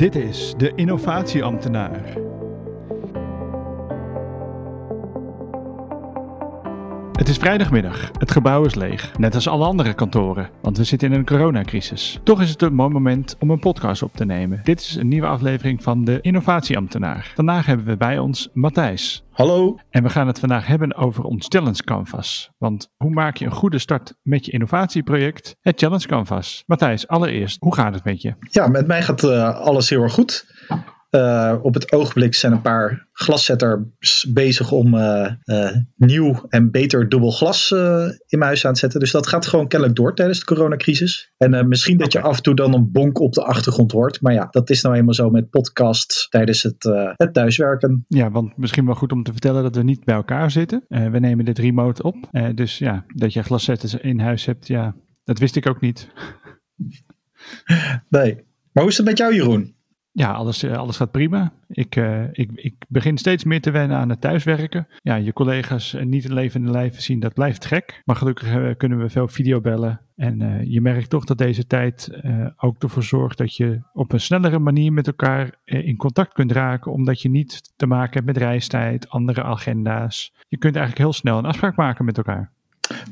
Dit is de innovatieambtenaar. Het is vrijdagmiddag. Het gebouw is leeg, net als alle andere kantoren, want we zitten in een coronacrisis. Toch is het een mooi moment om een podcast op te nemen. Dit is een nieuwe aflevering van de Innovatieambtenaar. Vandaag hebben we bij ons Matthijs. Hallo. En we gaan het vandaag hebben over ons Challenge Canvas. Want hoe maak je een goede start met je innovatieproject, het Challenge Canvas? Matthijs, allereerst, hoe gaat het met je? Ja, met mij gaat uh, alles heel erg goed. Uh, op het ogenblik zijn een paar glaszetters bezig om uh, uh, nieuw en beter dubbel glas in mijn huis aan te zetten. Dus dat gaat gewoon kennelijk door tijdens de coronacrisis. En misschien dat je af en toe dan een bonk op de achtergrond hoort. Maar ja, dat is nou eenmaal zo met podcasts tijdens het, het thuiswerken. Ja, want misschien wel goed om te vertellen dat we niet bij elkaar zitten. we nemen dit remote op. dus ja, dat je glaszetters in huis hebt, ja, dat wist ik ook niet. nee. Maar hoe is het met jou, Jeroen? Ja, alles, alles gaat prima. Ik, uh, ik, ik begin steeds meer te wennen aan het thuiswerken. Ja, je collega's niet in levende lijven zien, dat blijft gek. Maar gelukkig kunnen we veel videobellen. En je merkt toch dat deze tijd ook ervoor zorgt dat je op een snellere manier met elkaar in contact kunt raken. Omdat je niet te maken hebt met reistijd, andere agenda's. Je kunt eigenlijk heel snel een afspraak maken met elkaar.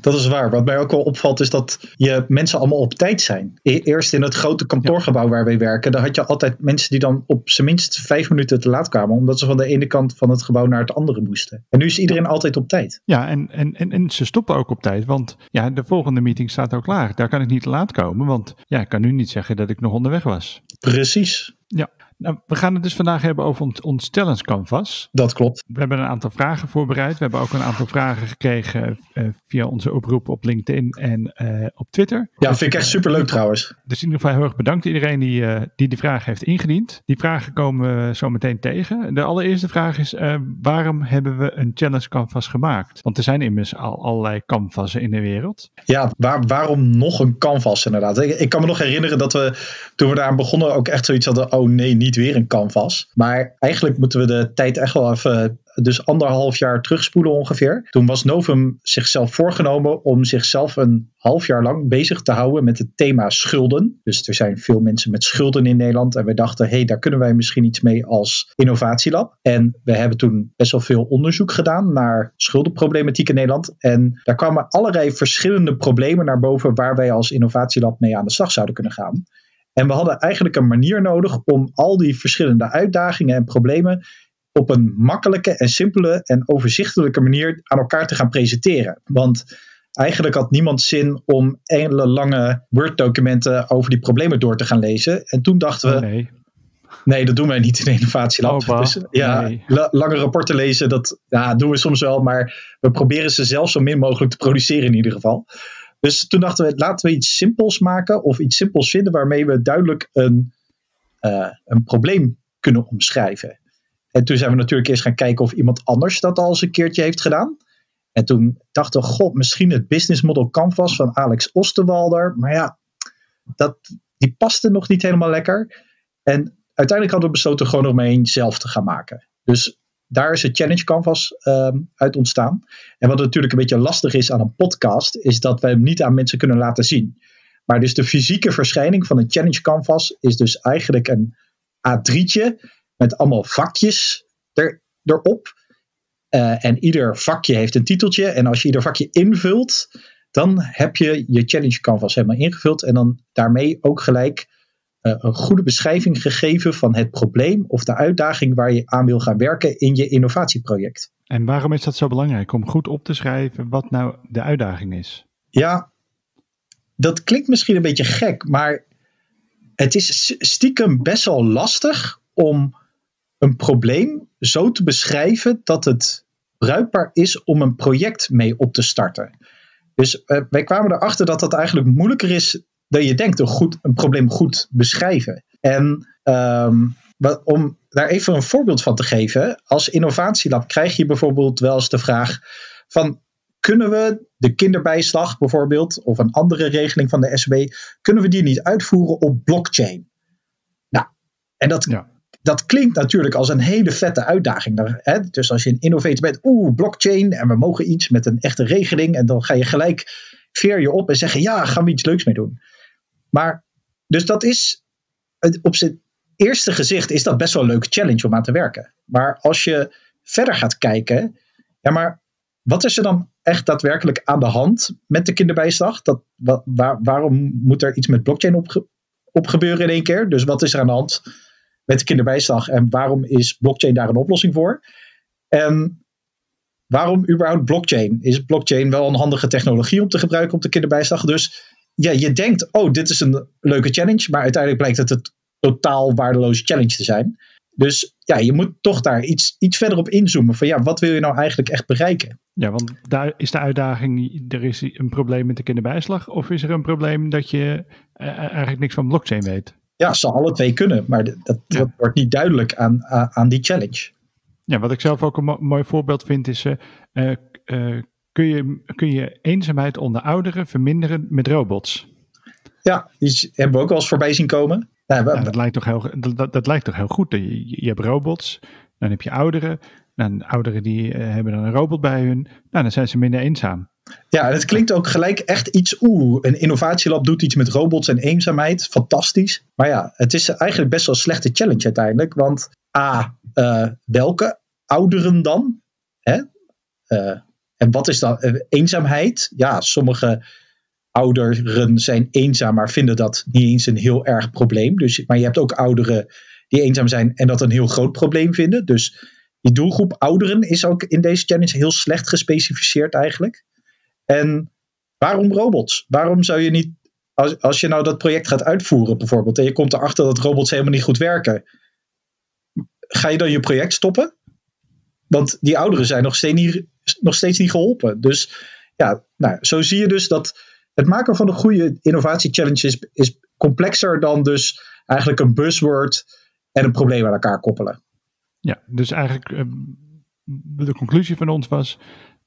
Dat is waar. Wat mij ook wel opvalt is dat je mensen allemaal op tijd zijn. Eerst in het grote kantoorgebouw waar wij werken, daar had je altijd mensen die dan op zijn minst vijf minuten te laat kwamen, omdat ze van de ene kant van het gebouw naar het andere moesten. En nu is iedereen altijd op tijd. Ja, en, en, en, en ze stoppen ook op tijd, want ja, de volgende meeting staat ook klaar. Daar kan ik niet te laat komen, want ja, ik kan nu niet zeggen dat ik nog onderweg was. Precies. Ja. Nou, we gaan het dus vandaag hebben over ons, ons Canvas. Dat klopt. We hebben een aantal vragen voorbereid. We hebben ook een aantal vragen gekregen uh, via onze oproep op LinkedIn en uh, op Twitter. Ja, vind ik echt superleuk trouwens. Dus in ieder geval heel erg bedankt iedereen die, uh, die die vraag heeft ingediend. Die vragen komen we zo meteen tegen. De allereerste vraag is, waarom hebben we een Challenge Canvas gemaakt? Want er zijn immers al allerlei canvassen in de wereld. Ja, waar, waarom nog een canvas inderdaad? Ik, ik kan me nog herinneren dat we toen we daar begonnen ook echt zoiets hadden, oh nee, niet weer een canvas. Maar eigenlijk moeten we de tijd echt wel even, dus anderhalf jaar terugspoelen ongeveer. Toen was Novum zichzelf voorgenomen om zichzelf een half jaar lang bezig te houden met het thema schulden. Dus er zijn veel mensen met schulden in Nederland. En we dachten, hé, hey, daar kunnen wij misschien iets mee als innovatielab. En we hebben toen best wel veel onderzoek gedaan naar schuldenproblematiek in Nederland. En daar kwamen allerlei verschillende problemen naar boven waar wij als innovatielab mee aan de slag zouden kunnen gaan. En we hadden eigenlijk een manier nodig om al die verschillende uitdagingen en problemen op een makkelijke en simpele en overzichtelijke manier aan elkaar te gaan presenteren. Want eigenlijk had niemand zin om hele lange Word-documenten over die problemen door te gaan lezen. En toen dachten we. Oh, nee. Nee, dat doen wij niet in Innovatielab. Dus, ja, nee. lange rapporten lezen, dat ja, doen we soms wel, maar we proberen ze zelf zo min mogelijk te produceren in ieder geval. Dus toen dachten we, laten we iets simpels maken of iets simpels vinden waarmee we duidelijk een, uh, een probleem kunnen omschrijven. En toen zijn we natuurlijk eerst gaan kijken of iemand anders dat al eens een keertje heeft gedaan. En toen dachten we, god, misschien het business model canvas van Alex Osterwalder. Maar ja, dat, die paste nog niet helemaal lekker. En uiteindelijk hadden we besloten gewoon om een zelf te gaan maken. Dus daar is het Challenge Canvas um, uit ontstaan. En wat natuurlijk een beetje lastig is aan een podcast, is dat we hem niet aan mensen kunnen laten zien. Maar dus de fysieke verschijning van een Challenge Canvas is dus eigenlijk een A3'tje met allemaal vakjes er, erop. Uh, en ieder vakje heeft een titeltje. En als je ieder vakje invult, dan heb je je Challenge Canvas helemaal ingevuld. En dan daarmee ook gelijk een goede beschrijving gegeven van het probleem of de uitdaging waar je aan wil gaan werken in je innovatieproject. En waarom is dat zo belangrijk om goed op te schrijven wat nou de uitdaging is? Ja, dat klinkt misschien een beetje gek, maar het is stiekem best wel lastig om een probleem zo te beschrijven dat het bruikbaar is om een project mee op te starten. Dus uh, wij kwamen erachter dat dat eigenlijk moeilijker is dan je denkt, een, goed, een probleem goed beschrijven. En um, om daar even een voorbeeld van te geven, als innovatielab krijg je bijvoorbeeld wel eens de vraag van kunnen we de kinderbijslag bijvoorbeeld of een andere regeling van de SB, kunnen we die niet uitvoeren op blockchain? Nou, en dat, Ja. dat klinkt natuurlijk als een hele vette uitdaging. Hè? Dus als je een innovator bent, oeh, blockchain en we mogen iets met een echte regeling en dan ga je gelijk veer je op en zeggen ja, gaan we iets leuks mee doen. Maar dus dat is op z'n eerste gezicht is dat best wel een leuke challenge om aan te werken. Maar als je verder gaat kijken, ja, maar wat is er dan echt daadwerkelijk aan de hand met de kinderbijslag? Dat, waar, waarom moet er iets met blockchain op, op gebeuren in één keer? Dus wat is er aan de hand met de kinderbijslag en waarom is blockchain daar een oplossing voor? En waarom überhaupt blockchain? Is blockchain wel een handige technologie om te gebruiken op de kinderbijslag? Dus ja, je denkt, oh, dit is een leuke challenge, maar uiteindelijk blijkt het een totaal waardeloze challenge te zijn. Dus ja, je moet toch daar iets, iets verder op inzoomen. Van ja, wat wil je nou eigenlijk echt bereiken? Ja, want daar is de uitdaging, er is een probleem met de kinderbijslag. Of is er een probleem dat je eh, eigenlijk niks van blockchain weet? Ja, ze alle twee kunnen, maar dat, dat wordt niet duidelijk aan, aan die challenge. Ja, wat ik zelf ook een mooi voorbeeld vind is, uh, kun, je, kun je eenzaamheid onder ouderen verminderen met robots? Ja, die hebben we ook wel eens voorbij zien komen. Ja, dat, lijkt toch heel, dat, dat lijkt toch heel goed. Je, je hebt robots, dan heb je ouderen. Dan ouderen die hebben dan een robot bij hun. Nou, dan zijn ze minder eenzaam. Ja, het klinkt ook gelijk echt iets. Oeh, een innovatielab doet iets met robots en eenzaamheid. Fantastisch. Maar ja, het is eigenlijk best wel een slechte challenge uiteindelijk. Want A, uh, welke ouderen dan? Hè? Uh, en wat is dan uh, eenzaamheid? Ja, sommige ouderen zijn eenzaam, maar vinden dat niet eens een heel erg probleem. Dus, maar je hebt ook ouderen die eenzaam zijn en dat een heel groot probleem vinden. Dus die doelgroep ouderen is ook in deze challenge heel slecht gespecificeerd eigenlijk. En waarom robots? Waarom zou je niet, als, als je nou dat project gaat uitvoeren bijvoorbeeld, en je komt erachter dat robots helemaal niet goed werken, ga je dan je project stoppen? Want die ouderen zijn nog steeds niet, nog steeds niet geholpen. Dus ja, nou, zo zie je dus dat het maken van een goede innovatie-challenge is, is complexer dan dus eigenlijk een buzzword en een probleem aan elkaar koppelen. Ja, dus eigenlijk ehm, de conclusie van ons was: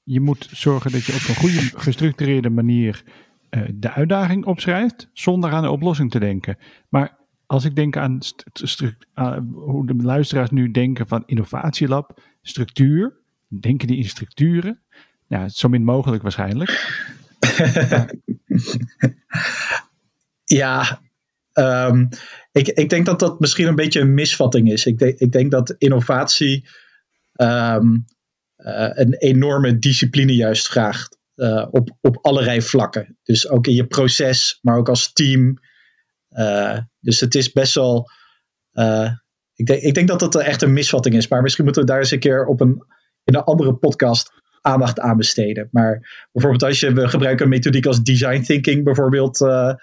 je moet zorgen dat je op een goede gestructureerde manier uh, de uitdaging opschrijft, zonder aan de oplossing te denken. Maar als ik denk aan hoe de luisteraars nu denken van innovatielab, structuur, denken die in structuren? Ja, zo min mogelijk waarschijnlijk. ja, um, ik, ik denk dat dat misschien een beetje een misvatting is. Ik, denk, ik denk dat innovatie um, uh, een enorme discipline juist vraagt. Uh, op, op allerlei vlakken. Dus ook in je proces, maar ook als team. Uh, dus het is best wel. ik, denk, ik denk dat dat echt een misvatting is. Maar misschien moeten we daar eens een keer op een, in een andere podcast aandacht aan besteden. Maar bijvoorbeeld als je, we gebruiken een methodiek als design thinking bijvoorbeeld uh,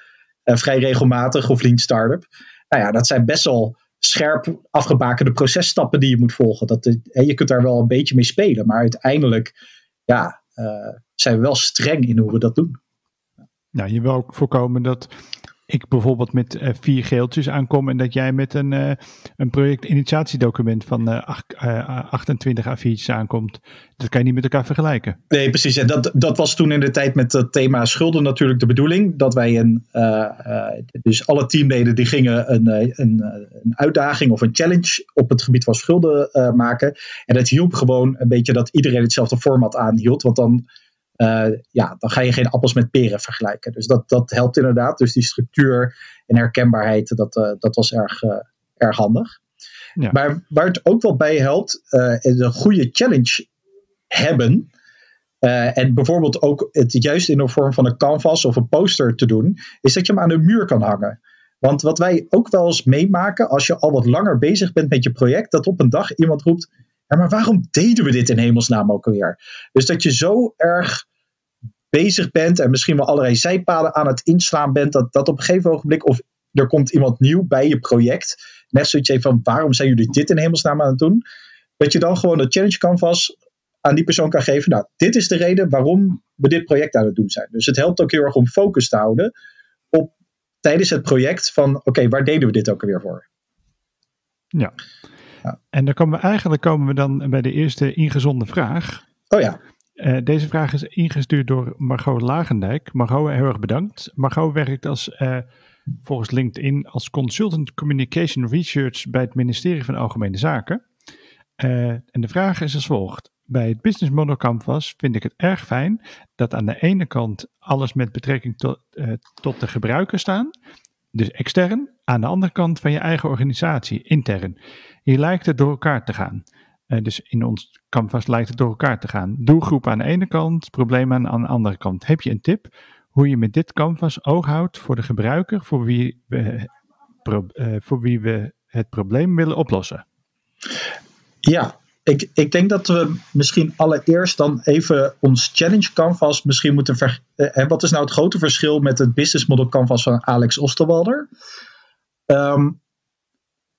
vrij regelmatig of lean startup. Nou ja, dat zijn best wel scherp afgebakende processtappen die je moet volgen. Dat, hè, je kunt daar wel een beetje mee spelen, maar uiteindelijk ja, zijn we wel streng in hoe we dat doen. Nou, je wil ook voorkomen dat ik bijvoorbeeld met uh, vier geeltjes aankom en dat jij met een, uh, een projectinitiatiedocument van uh, ach, 28 A4'tjes aankomt. Dat kan je niet met elkaar vergelijken. Nee, precies. En dat, dat was toen in de tijd met het thema schulden natuurlijk de bedoeling. Dat wij een, dus alle teamleden die gingen een, een, een uitdaging of een challenge op het gebied van schulden maken. En dat hielp gewoon een beetje dat iedereen hetzelfde format aanhield. Want dan ja, dan ga je geen appels met peren vergelijken. Dus dat, dat helpt inderdaad. Dus die structuur en herkenbaarheid, dat, uh, dat was erg, uh, erg handig. Ja. Maar waar het ook wel bij helpt, is een goede challenge hebben. en bijvoorbeeld ook het juist in de vorm van een canvas of een poster te doen, is dat je hem aan de muur kan hangen. Want wat wij ook wel eens meemaken, als je al wat langer bezig bent met je project, dat op een dag iemand roept: ja, maar waarom deden we dit in hemelsnaam ook alweer? Dus dat je zo erg bezig bent en misschien wel allerlei zijpaden aan het inslaan bent, dat, dat op een gegeven ogenblik, of er komt iemand nieuw bij je project, net zoiets heeft van waarom zijn jullie dit in hemelsnaam aan het doen, dat je dan gewoon de challenge canvas aan die persoon kan geven, nou, dit is de reden waarom we dit project aan het doen zijn. Dus het helpt ook heel erg om focus te houden op tijdens het project van, oké, waar deden we dit ook alweer voor? Ja. ja. En dan komen we eigenlijk komen we dan bij de eerste ingezonde vraag. Oh ja. Uh, deze vraag is ingestuurd door Margot Lagendijk. Margot, heel erg bedankt. Margot werkt als, uh, volgens LinkedIn als Consultant Communication Research bij het ministerie van Algemene Zaken. Uh, en de vraag is als volgt. Bij het Business Model Canvas vind ik het erg fijn dat aan de ene kant alles met betrekking tot, tot de gebruiker staan. dus extern, aan de andere kant van je eigen organisatie, intern. Hier lijkt het door elkaar te gaan. Uh, dus in ons canvas lijkt het door elkaar te gaan. Doelgroep aan de ene kant, problemen aan de andere kant. Heb je een tip hoe je met dit canvas oog houdt voor de gebruiker voor wie we, uh, voor wie we het probleem willen oplossen? Ja, ik, ik denk dat we misschien allereerst dan even ons challenge canvas misschien moeten ver. Eh, wat is nou het grote verschil met het business model canvas van Alex Osterwalder? Um,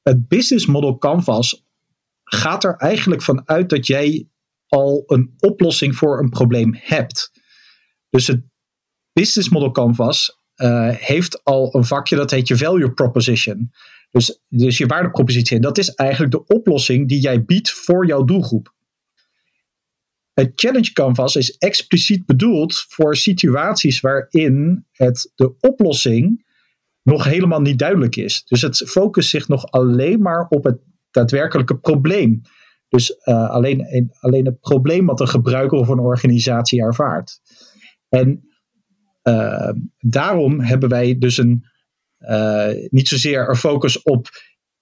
het business model canvas gaat er eigenlijk van uit dat jij al een oplossing voor een probleem hebt. Dus het business model canvas uh, heeft al een vakje dat heet je value proposition. Dus, dus je waardepropositie. En dat is eigenlijk de oplossing die jij biedt voor jouw doelgroep. Het Challenge Canvas is expliciet bedoeld voor situaties waarin het, de oplossing nog helemaal niet duidelijk is. Dus het focust zich nog alleen maar op het daadwerkelijke probleem. Dus uh, alleen, alleen het probleem wat een gebruiker of een organisatie ervaart. En uh, daarom hebben wij dus een uh, niet zozeer een focus op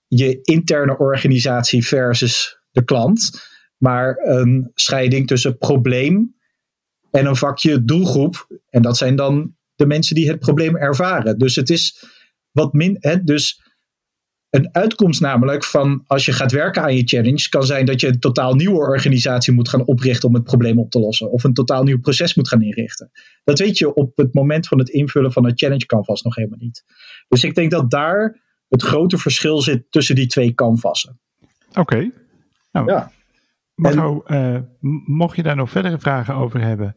je interne organisatie versus de klant, maar een scheiding tussen probleem en een vakje doelgroep. En dat zijn dan de mensen die het probleem ervaren. Dus het is wat min. Hè, dus een uitkomst namelijk van als je gaat werken aan je challenge kan zijn dat je een totaal nieuwe organisatie moet gaan oprichten om het probleem op te lossen. Of een totaal nieuw proces moet gaan inrichten. Dat weet je op het moment van het invullen van het challenge canvas nog helemaal niet. Dus ik denk dat daar het grote verschil zit tussen die twee canvassen. Oké. Nou, ja. Marco, uh, mocht je daar nog verdere vragen over hebben,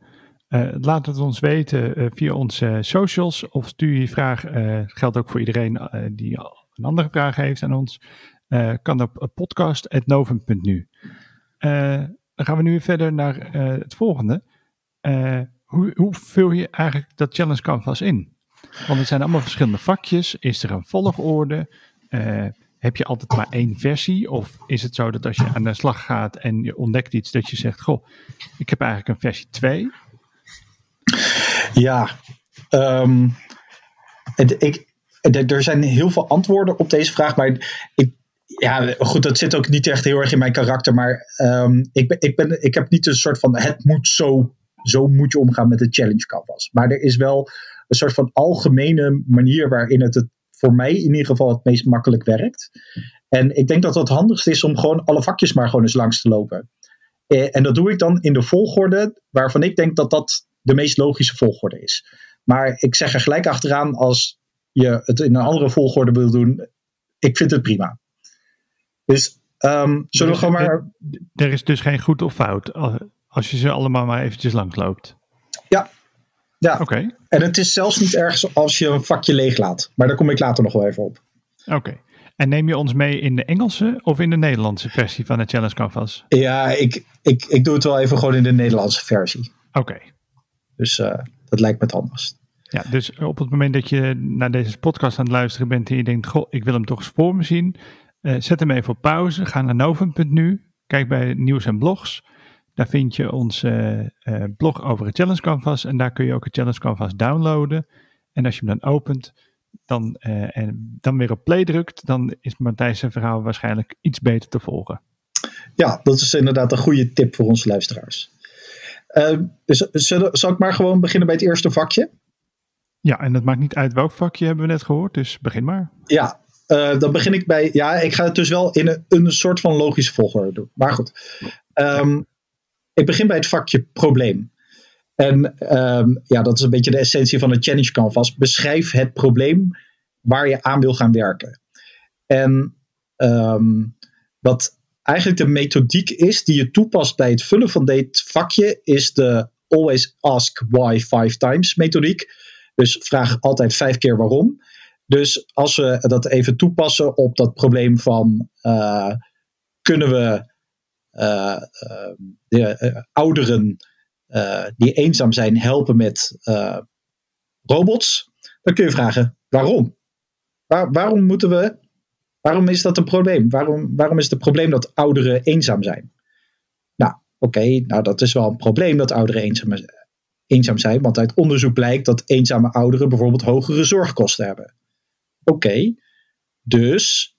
uh, laat het ons weten uh, via onze socials of stuur je vraag. geldt ook voor iedereen die een andere vraag heeft aan ons, uh, kan op podcast.novum.nu. Uh, dan gaan we nu verder naar het volgende. hoe, hoe vul je eigenlijk dat challenge canvas in? Want het zijn allemaal verschillende vakjes. Is er een volgorde? heb je altijd maar één versie? Of is het zo dat als je aan de slag gaat en je ontdekt iets, dat je zegt: Goh, ik heb eigenlijk een versie 2? Ja, um, ik, er zijn heel veel antwoorden op deze vraag, maar ik, ja, goed, dat zit ook niet echt heel erg in mijn karakter, maar um, ik, ben, ik, ben, ik heb niet een soort van het moet zo, zo moet je omgaan met de challenge canvas. Maar er is wel een soort van algemene manier waarin het, het voor mij in ieder geval het meest makkelijk werkt. En ik denk dat het handigst is om gewoon alle vakjes maar gewoon eens langs te lopen. Eh, en dat doe ik dan in de volgorde waarvan ik denk dat dat de meest logische volgorde is. Maar ik zeg er gelijk achteraan als je het in een andere volgorde wil doen, ik vind het prima. Dus um, zullen we gewoon maar. Er is dus geen goed of fout als je ze allemaal maar eventjes langsloopt. Ja. Ja. Oké. En het is zelfs niet erg als je een vakje leeg laat. Maar daar kom ik later nog wel even op. Oké. En neem je ons mee in de Engelse of in de Nederlandse versie van de Challenge Canvas? Ja, ik, ik, ik doe het wel even gewoon in de Nederlandse versie. Oké. Dus uh, dat lijkt me het anders. Ja, dus op het moment dat je naar deze podcast aan het luisteren bent en je denkt, goh, ik wil hem toch eens voor me zien, uh, zet hem even op pauze, ga naar novum.nu, kijk bij nieuws en blogs. Daar vind je ons uh, uh, blog over het Challenge Canvas en daar kun je ook het Challenge Canvas downloaden. En als je hem dan opent dan, en dan weer op play drukt, dan is Matthijs zijn verhaal waarschijnlijk iets beter te volgen. Ja, dat is inderdaad een goede tip voor onze luisteraars. Dus, zal ik maar gewoon beginnen bij het eerste vakje? Ja, en het maakt niet uit welk vakje hebben we net gehoord, dus begin maar. Ja, uh, dan begin ik bij. Ja, ik ga het dus wel in een, een soort van logische volgorde doen. Maar goed. Um, ik begin bij het vakje probleem. En um, ja, dat is een beetje de essentie van het Challenge Canvas. Beschrijf het probleem waar je aan wil gaan werken. En um, wat eigenlijk de methodiek is die je toepast bij het vullen van dit vakje, is de Always Ask Why Five Times methodiek. Dus vraag altijd vijf keer waarom. Dus als we dat even toepassen op dat probleem van uh, kunnen we uh, uh, de ouderen die eenzaam zijn helpen met robots, dan kun je vragen waarom? Waar, waarom moeten we, waarom is dat een probleem? Waarom, waarom is het een probleem dat ouderen eenzaam zijn? Nou, oké, nou dat is wel een probleem dat ouderen eenzaam zijn eenzaam zijn. Want uit onderzoek blijkt dat eenzame ouderen bijvoorbeeld hogere zorgkosten hebben. Oké, dus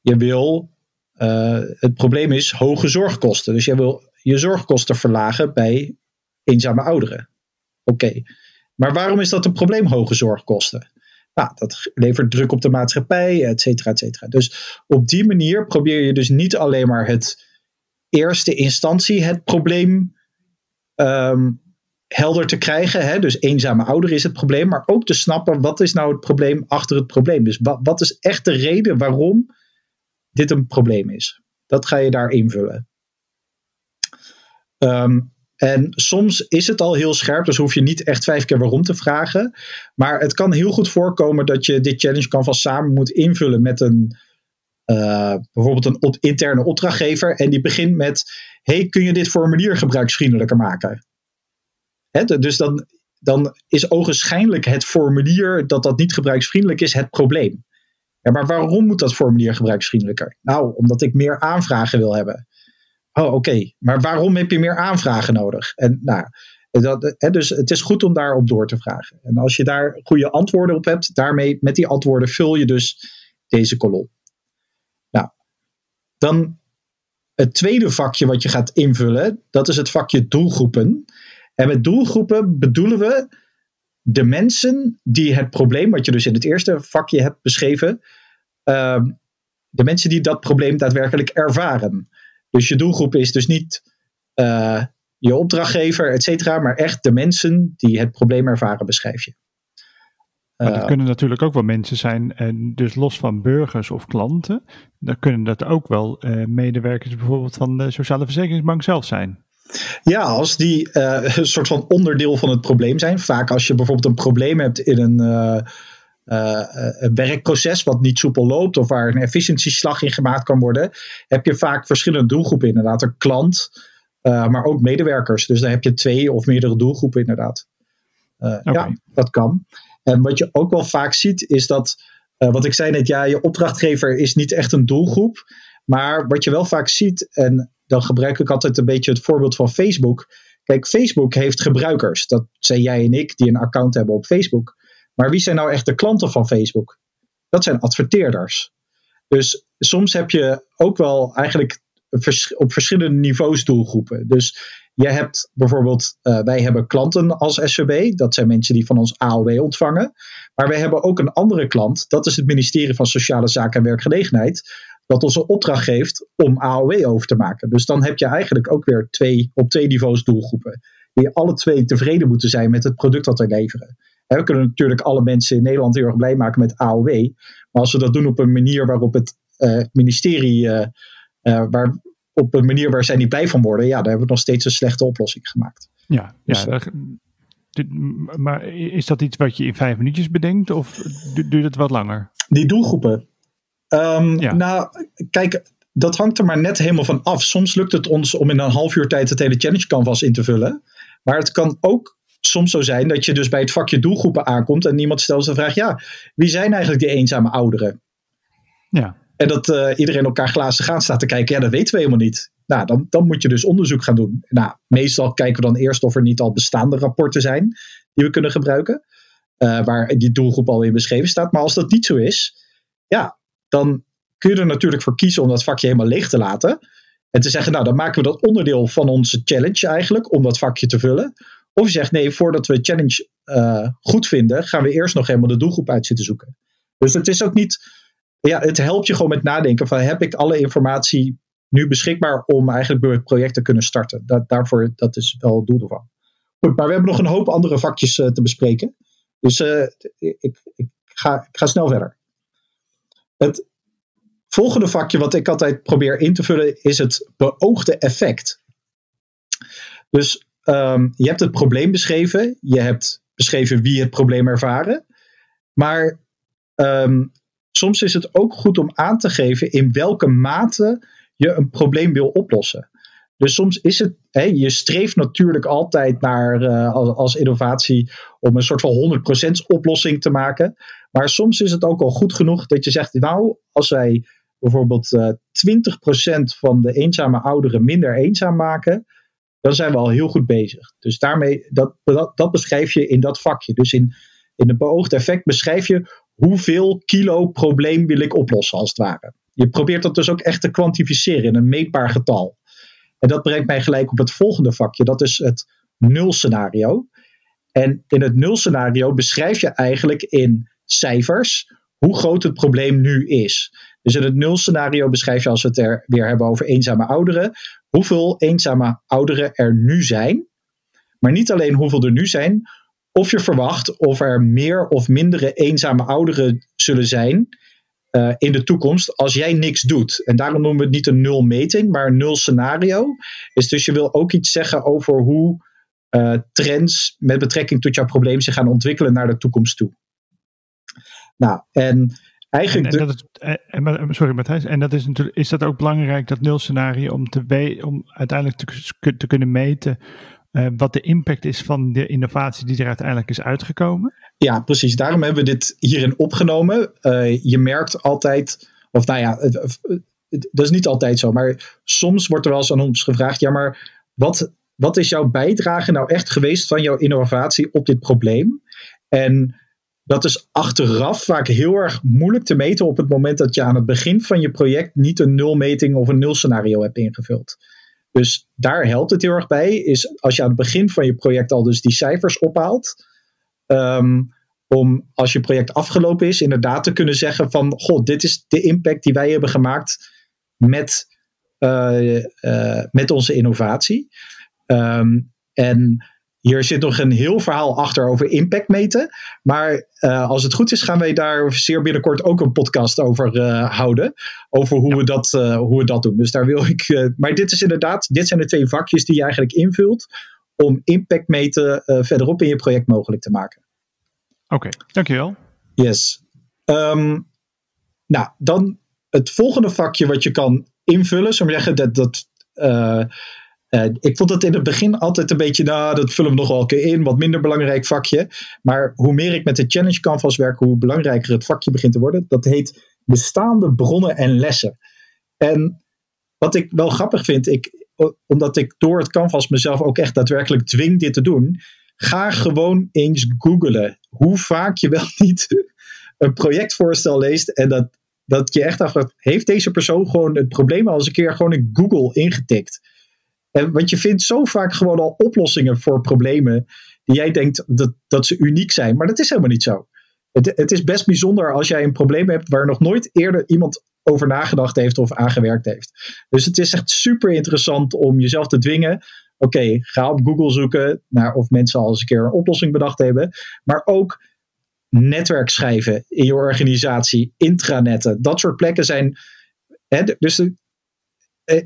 je wil, uh, het probleem is hoge zorgkosten. Dus je wil je zorgkosten verlagen bij eenzame ouderen. Oké, maar waarom is dat een probleem, hoge zorgkosten? Nou, dat levert druk op de maatschappij, et cetera, et cetera. Dus op die manier probeer je dus niet alleen maar het eerste instantie het probleem um, helder te krijgen. Hè? Dus eenzame ouderen is het probleem, maar ook te snappen wat is nou het probleem achter het probleem. Dus wat, is echt de reden waarom dit een probleem is? Dat ga je daar invullen. Um, en soms is het al heel scherp, dus hoef je niet echt vijf keer waarom te vragen. Maar het kan heel goed voorkomen dat je dit challenge canvas samen moet invullen met een, uh, bijvoorbeeld een interne opdrachtgever. En die begint met, hey, kun je dit formulier gebruiksvriendelijker maken? Dus dan, dan is ogenschijnlijk het formulier dat dat niet gebruiksvriendelijk is het probleem. Ja, maar waarom moet dat formulier gebruiksvriendelijker? Nou, omdat ik meer aanvragen wil hebben. Oh, oké. Maar waarom heb je meer aanvragen nodig? En nou, dat, dus het is goed om daarop door te vragen. En als je daar goede antwoorden op hebt, daarmee met die antwoorden vul je dus deze kolom. Nou, dan het tweede vakje wat je gaat invullen, dat is het vakje doelgroepen. En met doelgroepen bedoelen we de mensen die het probleem, wat je dus in het eerste vakje hebt beschreven, uh, de mensen die dat probleem daadwerkelijk ervaren. Dus je doelgroep is dus niet uh, je opdrachtgever, et cetera, maar echt de mensen die het probleem ervaren, beschrijf je. Maar dat uh, kunnen natuurlijk ook wel mensen zijn, en dus los van burgers of klanten, dan kunnen dat ook wel uh, medewerkers bijvoorbeeld van de Sociale Verzekeringsbank zelf zijn. Ja, als die uh, een soort van onderdeel van het probleem zijn. Vaak als je bijvoorbeeld een probleem hebt in een, uh, uh, een werkproces wat niet soepel loopt of waar een efficiëntieslag in gemaakt kan worden, heb je vaak verschillende doelgroepen. Inderdaad, een klant, maar ook medewerkers. Dus dan heb je twee of meerdere doelgroepen inderdaad. Okay. Ja, dat kan. En wat je ook wel vaak ziet is dat, wat ik zei net, ja, je opdrachtgever is niet echt een doelgroep. Maar wat je wel vaak ziet, en dan gebruik ik altijd een beetje het voorbeeld van Facebook. Kijk, Facebook heeft gebruikers. Dat zijn jij en ik die een account hebben op Facebook. Maar wie zijn nou echt de klanten van Facebook? Dat zijn adverteerders. Dus soms heb je ook wel eigenlijk op verschillende niveaus doelgroepen. Dus je hebt bijvoorbeeld, uh, wij hebben klanten als SVB. Dat zijn mensen die van ons AOW ontvangen. Maar wij hebben ook een andere klant. Dat is het ministerie van Sociale Zaken en Werkgelegenheid dat ons een opdracht geeft om AOW over te maken. Dus dan heb je eigenlijk ook weer twee, op twee niveaus doelgroepen. Die alle twee tevreden moeten zijn met het product dat wij leveren. En we kunnen natuurlijk alle mensen in Nederland heel erg blij maken met AOW. Maar als we dat doen op een manier waarop het uh, ministerie, uh, uh, waar, op een manier waar zij niet blij van worden, ja, dan hebben we nog steeds een slechte oplossing gemaakt. Ja, dus, ja maar is dat iets wat je in vijf minuutjes bedenkt of duurt het wat langer? Die doelgroepen, Um, ja. Nou, kijk, dat hangt er maar net helemaal van af. Soms lukt het ons om in een half uur tijd het hele challenge canvas in te vullen. Maar het kan ook soms zo zijn dat je dus bij het vakje doelgroepen aankomt en iemand stelt de vraag: ja, wie zijn eigenlijk die eenzame ouderen? Ja. En dat uh, iedereen elkaar glazen gaan staat te kijken, ja, dat weten we helemaal niet. Nou, dan, dan moet je dus onderzoek gaan doen. Nou, meestal kijken we dan eerst of er niet al bestaande rapporten zijn die we kunnen gebruiken, uh, waar die doelgroep al in beschreven staat. Maar als dat niet zo is, ja, dan kun je er natuurlijk voor kiezen om dat vakje helemaal leeg te laten. En te zeggen, nou dan maken we dat onderdeel van onze challenge eigenlijk, om dat vakje te vullen. Of je zegt, nee, voordat we challenge uh, goed vinden, gaan we eerst nog helemaal de doelgroep uit zitten zoeken. Dus het is ook niet, ja, het helpt je gewoon met nadenken van, heb ik alle informatie nu beschikbaar om eigenlijk het project te kunnen starten? Dat, daarvoor, dat is wel het doel ervan. Goed, maar we hebben nog een hoop andere vakjes uh, te bespreken. Dus uh, ik, ik, ga, ik ga snel verder. Het volgende vakje wat ik altijd probeer in te vullen is het beoogde effect. Dus um, je hebt het probleem beschreven, je hebt beschreven wie het probleem ervaren, maar um, soms is het ook goed om aan te geven in welke mate je een probleem wil oplossen. Dus soms is het, hè, je streeft natuurlijk altijd naar uh, als, innovatie om een soort van 100% oplossing te maken. Maar soms is het ook al goed genoeg dat je zegt, nou, als wij bijvoorbeeld uh, eh, 20% van de eenzame ouderen minder eenzaam maken, dan zijn we al heel goed bezig. Dus daarmee, dat, dat, dat beschrijf je in dat vakje. Dus in, in het beoogde effect beschrijf je hoeveel kilo probleem wil ik oplossen, als het ware. Je probeert dat dus ook echt te kwantificeren in een meetbaar getal. En dat brengt mij gelijk op het volgende vakje, dat is het nulscenario. En in het nulscenario beschrijf je eigenlijk in cijfers hoe groot het probleem nu is. Dus in het nulscenario beschrijf je, als we het er weer hebben over eenzame ouderen, hoeveel eenzame ouderen er nu zijn. Maar niet alleen hoeveel er nu zijn, of je verwacht of er meer of mindere eenzame ouderen zullen zijn uh, in de toekomst als jij niks doet. En daarom noemen we het niet een nulmeting, maar een nul scenario. Is dus je wil ook iets zeggen over hoe uh, trends met betrekking tot jouw probleem zich gaan ontwikkelen naar de toekomst toe. Nou, en eigenlijk. En, en dat is, en, sorry, Matthijs. En dat is natuurlijk, is dat ook belangrijk, dat nul scenario, om, te, om uiteindelijk te, te kunnen meten uh, wat de impact is van de innovatie die er uiteindelijk is uitgekomen? Ja, precies. Daarom hebben we dit hierin opgenomen. Uh, je merkt altijd, of nou ja, het, dat is niet altijd zo, maar soms wordt er wel eens aan ons gevraagd: ja, maar wat, wat is jouw bijdrage nou echt geweest van jouw innovatie op dit probleem? En dat is achteraf vaak heel erg moeilijk te meten op het moment dat je aan het begin van je project niet een nulmeting of een nulscenario hebt ingevuld. Dus daar helpt het heel erg bij, is als je aan het begin van je project al dus die cijfers ophaalt, um, om als je project afgelopen is, inderdaad te kunnen zeggen van, god, dit is de impact die wij hebben gemaakt met, uh, uh, met onze innovatie. Um, en hier zit nog een heel verhaal achter over impact meten. Maar uh, als het goed is, gaan wij daar zeer binnenkort ook een podcast over uh, houden. Over hoe, we dat, uh, hoe we dat doen. Dus daar wil ik. maar dit is inderdaad, dit zijn de twee vakjes die je eigenlijk invult. Om impact meten verderop in je project mogelijk te maken. Oké, okay, dankjewel. Yes. Um, nou, dan het volgende vakje wat je kan invullen. We zeggen dat. dat uh, ik vond het in het begin altijd een beetje, nou, dat vullen we nog wel een keer in, wat minder belangrijk vakje. Maar hoe meer ik met de Challenge Canvas werk, hoe belangrijker het vakje begint te worden. Dat heet bestaande bronnen en lessen. En wat ik wel grappig vind, ik, omdat ik door het Canvas mezelf ook echt daadwerkelijk dwing dit te doen, ga gewoon eens googlen hoe vaak je wel niet een projectvoorstel leest en dat, dat je echt afvraagt, heeft deze persoon gewoon het probleem al eens een keer gewoon in Google ingetikt? En, want je vindt zo vaak gewoon al oplossingen voor problemen die jij denkt dat, dat ze uniek zijn. Maar dat is helemaal niet zo. Het, het is best bijzonder als jij een probleem hebt waar nog nooit eerder iemand over nagedacht heeft of aangewerkt heeft. Dus het is echt super interessant om jezelf te dwingen. Oké, ga op Google zoeken naar of mensen al eens een keer een oplossing bedacht hebben. Maar ook netwerk schrijven in je organisatie, intranetten. Dat soort plekken zijn. Hè, dus eh,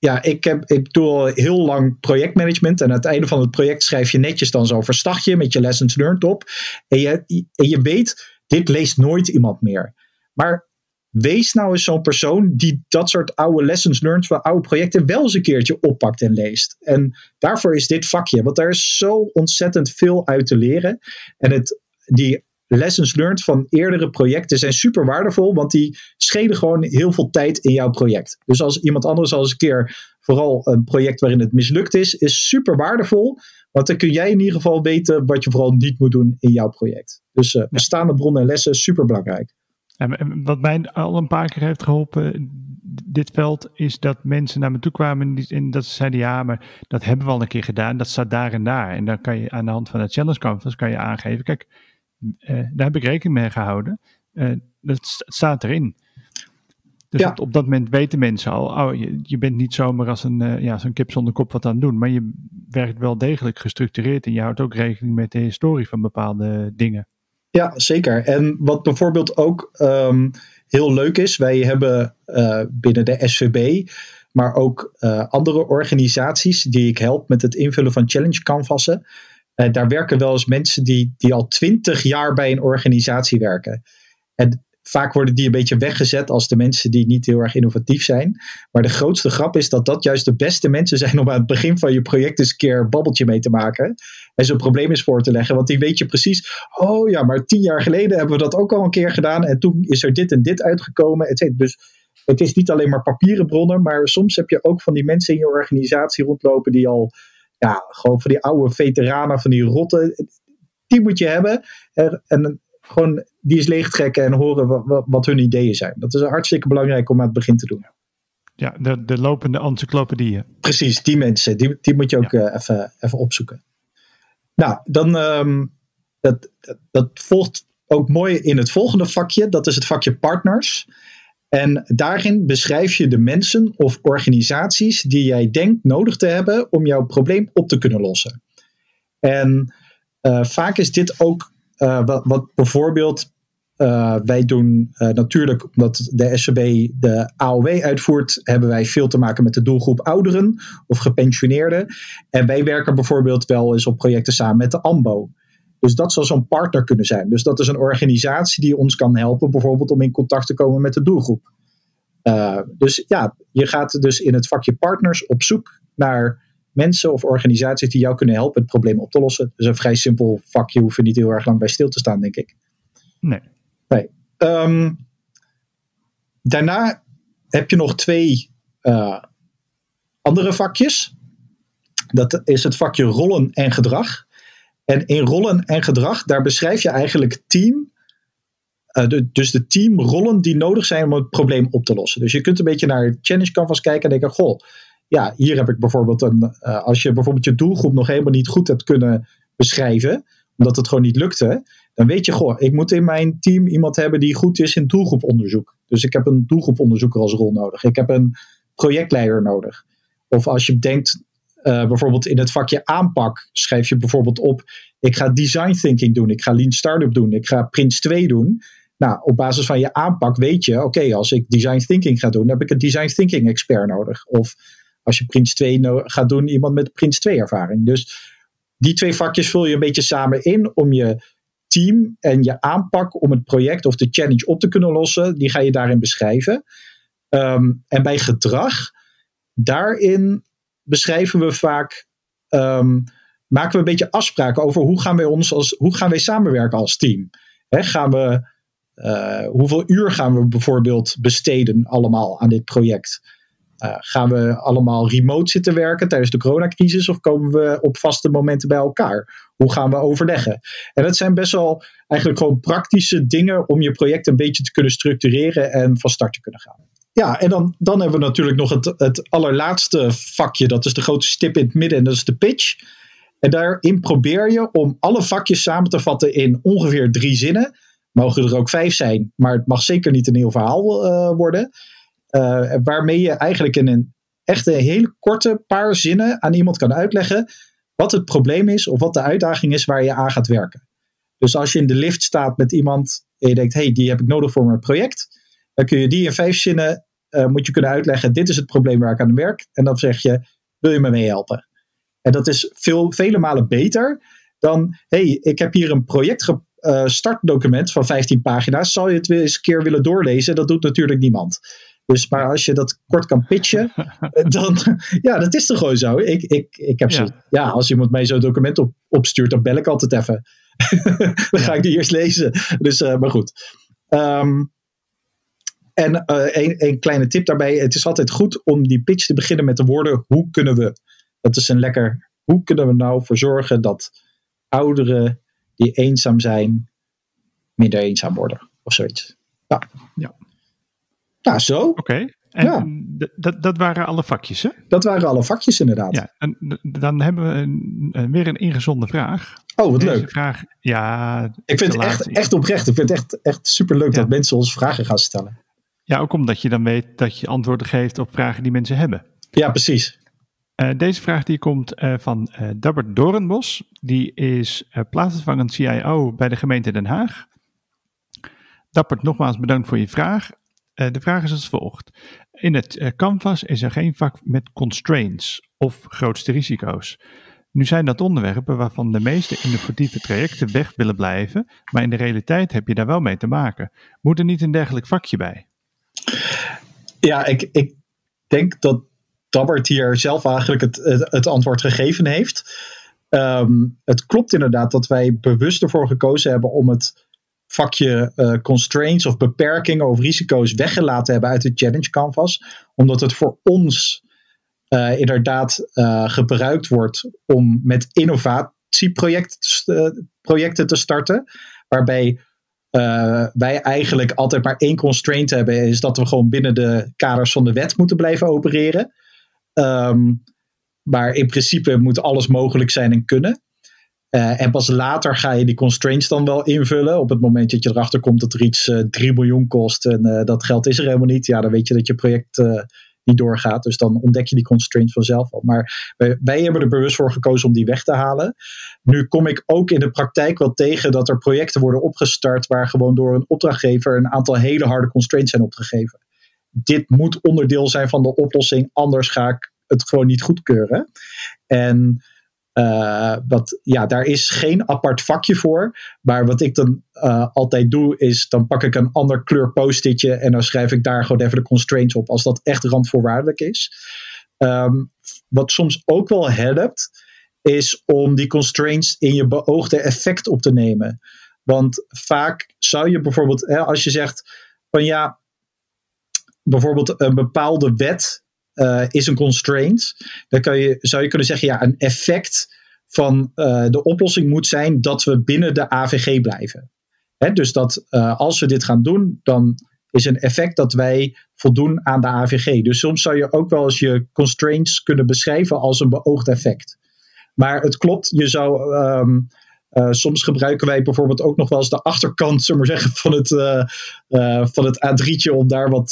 ja, ik, heb, ik doe al heel lang projectmanagement. En aan het einde van het project schrijf je netjes dan zo'n verslagje met je lessons learned op. En je, en je weet, dit leest nooit iemand meer. Maar wees nou eens zo'n persoon die dat soort oude lessons learned van oude projecten wel eens een keertje oppakt en leest. En daarvoor is dit vakje, want daar is zo ontzettend veel uit te leren. En het, die lessons learned van eerdere projecten zijn super waardevol, want die schelen gewoon heel veel tijd in jouw project. Dus als iemand anders al eens een keer, vooral een project waarin het mislukt is, is super waardevol, want dan kun jij in ieder geval weten wat je vooral niet moet doen in jouw project. Dus uh, bestaande bronnen en lessen, super belangrijk. En wat mij al een paar keer heeft geholpen, dit veld, is dat mensen naar me toe kwamen en dat ze zeiden, ja, maar dat hebben we al een keer gedaan, dat staat daar en daar. En dan kan je aan de hand van het challenge canvas kan je aangeven, kijk, daar heb ik rekening mee gehouden. Uh, dat staat erin. Dus op, op, dat moment weten mensen al, oh, je, je bent niet zomaar als een uh, ja, zo'n kip zonder kop wat aan het doen, maar je werkt wel degelijk gestructureerd en je houdt ook rekening met de historie van bepaalde dingen. Ja, zeker. En wat bijvoorbeeld ook um, heel leuk is, wij hebben uh, binnen de SVB, maar ook uh, andere organisaties die ik help met het invullen van challenge canvassen. Uh, daar werken wel eens mensen die, die al twintig jaar bij een organisatie werken. En vaak worden die een beetje weggezet als de mensen die niet heel erg innovatief zijn. Maar de grootste grap is dat dat juist de beste mensen zijn om aan het begin van je project eens een keer een babbeltje mee te maken. En zo'n probleem eens voor te leggen. Want die weet je precies, oh ja, maar tien jaar geleden hebben we dat ook al een keer gedaan. En toen is er dit en dit uitgekomen. Dus het is niet alleen maar papieren bronnen, maar soms heb je ook van die mensen in je organisatie rondlopen die al ja, gewoon van die oude veteranen, van die rotten, die moet je hebben. En gewoon die eens leegtrekken en horen wat, wat, hun ideeën zijn. Dat is hartstikke belangrijk om aan het begin te doen. Ja, de, de lopende encyclopedieën. Precies, die mensen, die, die moet je ook ja. even, even opzoeken. Nou, dan ehm, dat, dat, dat volgt ook mooi in het volgende vakje. Dat is het vakje partners. En daarin beschrijf je de mensen of organisaties die jij denkt nodig te hebben om jouw probleem op te kunnen lossen. En uh, vaak is dit ook uh, wat, bijvoorbeeld uh, wij doen natuurlijk, omdat de SCB de AOW uitvoert, hebben wij veel te maken met de doelgroep ouderen of gepensioneerden. En wij werken bijvoorbeeld wel eens op projecten samen met de AMBO. Dus dat zou zo'n partner kunnen zijn. Dus dat is een organisatie die ons kan helpen, bijvoorbeeld om in contact te komen met de doelgroep. Uh, dus ja, je gaat dus in het vakje partners op zoek naar mensen of organisaties die jou kunnen helpen het probleem op te lossen. Dus een vrij simpel vakje, hoef je niet heel erg lang bij stil te staan, denk ik. Nee. nee. Um, daarna heb je nog twee uh, andere vakjes. Dat is het vakje rollen en gedrag. En in rollen en gedrag, daar beschrijf je eigenlijk team. Uh, de, dus de teamrollen die nodig zijn om het probleem op te lossen. Dus je kunt een beetje naar Challenge Canvas kijken en denken: Goh, ja, hier heb ik bijvoorbeeld een. Uh, als je bijvoorbeeld je doelgroep nog helemaal niet goed hebt kunnen beschrijven, omdat het gewoon niet lukte, dan weet je: Goh, ik moet in mijn team iemand hebben die goed is in doelgroeponderzoek. Dus ik heb een doelgroeponderzoeker als rol nodig. Ik heb een projectleider nodig. Of als je denkt, uh, bijvoorbeeld in het vakje aanpak schrijf je bijvoorbeeld op: ik ga design thinking doen, ik ga lean startup doen, ik ga Prince 2 doen. Nou, op basis van je aanpak weet je: oké, als ik design thinking ga doen, dan heb ik een design thinking expert nodig. Of als je Prince 2 no gaat doen, iemand met Prince 2 ervaring. Dus die twee vakjes vul je een beetje samen in om je team en je aanpak om het project of de challenge op te kunnen lossen, die ga je daarin beschrijven. Um, en bij gedrag, daarin beschrijven we vaak, um, maken we een beetje afspraken over hoe gaan wij, ons als, hoe gaan wij samenwerken als team. Gaan we, uh, hoeveel uur gaan we bijvoorbeeld besteden allemaal aan dit project? Uh, gaan we allemaal remote zitten werken tijdens de coronacrisis of komen we op vaste momenten bij elkaar? Hoe gaan we overleggen? En dat zijn best wel eigenlijk gewoon praktische dingen om je project een beetje te kunnen structureren en van start te kunnen gaan. Ja, en dan, dan hebben we natuurlijk nog het, het allerlaatste vakje. Dat is de grote stip in het midden en dat is de pitch. En daarin probeer je om alle vakjes samen te vatten in ongeveer drie zinnen. Mogen er ook vijf zijn, maar het mag zeker niet een heel verhaal uh, worden. Uh, waarmee je eigenlijk in een echt hele korte paar zinnen aan iemand kan uitleggen wat het probleem is of wat de uitdaging is waar je aan gaat werken. Dus als je in de lift staat met iemand en je denkt, hey, die heb ik nodig voor mijn project dan kun je die in vijf zinnen uh, moet je kunnen uitleggen. Dit is het probleem waar ik aan werk. En dan zeg je, wil je me mee helpen? En dat is veel, vele malen beter dan, hey, ik heb hier een project uh, startdocument van 15 pagina's. Zal je het eens een keer willen doorlezen? Dat doet natuurlijk niemand. Dus, maar als je dat kort kan pitchen, dan, ja, dat is toch gewoon zo. Ik, ik, ik heb ja. Zo, ja, als iemand mij zo'n document op, opstuurt, dan bel ik altijd even. dan ga ik die eerst lezen. Dus, uh, maar goed. Um, en uh, een, een, kleine tip daarbij: het is altijd goed om die pitch te beginnen met de woorden: hoe kunnen we? Dat is een lekker. Hoe kunnen we nou voor zorgen dat ouderen die eenzaam zijn, minder eenzaam worden? Of zoiets. Ja. ja. Nou, zo. Oké. Okay. En ja. dat, dat waren alle vakjes, hè? Dat waren alle vakjes, inderdaad. Ja, en dan hebben we een, weer een ingezonde vraag. Oh, wat Deze leuk. Vraag, ja. Ik vind het echt, echt oprecht. Ik vind het echt, echt superleuk ja. dat mensen ons vragen gaan stellen. Ja, ook omdat je dan weet dat je antwoorden geeft op vragen die mensen hebben. Ja, precies. Uh, deze vraag die komt uh, van uh, Dabbert Doornbos. Die is plaatsvervangend CIO bij de gemeente Den Haag. Dabbert, nogmaals bedankt voor je vraag. de vraag is als volgt. In het Canvas is er geen vak met constraints of grootste risico's. Nu zijn dat onderwerpen waarvan de meeste innovatieve trajecten weg willen blijven, maar in de realiteit heb je daar wel mee te maken. Moet er niet een dergelijk vakje bij? Ja, ik, ik denk dat Dabbert hier zelf eigenlijk het, het, antwoord gegeven heeft. Um, het klopt inderdaad dat wij bewust ervoor gekozen hebben om het vakje uh, constraints of beperkingen of risico's weggelaten hebben uit de challenge canvas. Omdat het voor ons uh, inderdaad uh, gebruikt wordt om met innovatieprojecten te starten. Waarbij uh, wij eigenlijk altijd maar één constraint hebben, is dat we gewoon binnen de kaders van de wet moeten blijven opereren. Um, maar in principe moet alles mogelijk zijn en kunnen. Uh, en pas later ga je die constraints dan wel invullen. Op het moment dat je erachter komt dat er iets uh, 3 miljoen kost en dat geld is er helemaal niet. Ja, dan weet je dat je project doorgaat. Dus dan ontdek je die constraint vanzelf al. Maar wij, wij, hebben er bewust voor gekozen om die weg te halen. Nu kom ik ook in de praktijk wel tegen dat er projecten worden opgestart waar gewoon door een opdrachtgever een aantal hele harde constraints zijn opgegeven. Dit moet onderdeel zijn van de oplossing, anders ga ik het gewoon niet goedkeuren. En uh, wat, ja, daar is geen apart vakje voor. Maar wat ik dan uh, altijd doe, is dan pak ik een ander kleur post-itje en dan schrijf ik daar gewoon even de constraints op, als dat echt randvoorwaardelijk is. Um, wat soms ook wel helpt, is om die constraints in je beoogde effect op te nemen. Want vaak zou je bijvoorbeeld, hè, als je zegt van ja, bijvoorbeeld een bepaalde wet uh, is een constraint. Dan kan je, zou je kunnen zeggen, ja, een effect van uh, de oplossing moet zijn dat we binnen de AVG blijven. Hè, dus dat uh, als we dit gaan doen, dan is een effect dat wij voldoen aan de AVG. Dus soms zou je ook wel eens je constraints kunnen beschrijven als een beoogd effect. Maar het klopt, je zou. Uh, soms gebruiken wij bijvoorbeeld ook nog wel eens de achterkant maar zeggen, van, het, van het A3'tje om daar wat,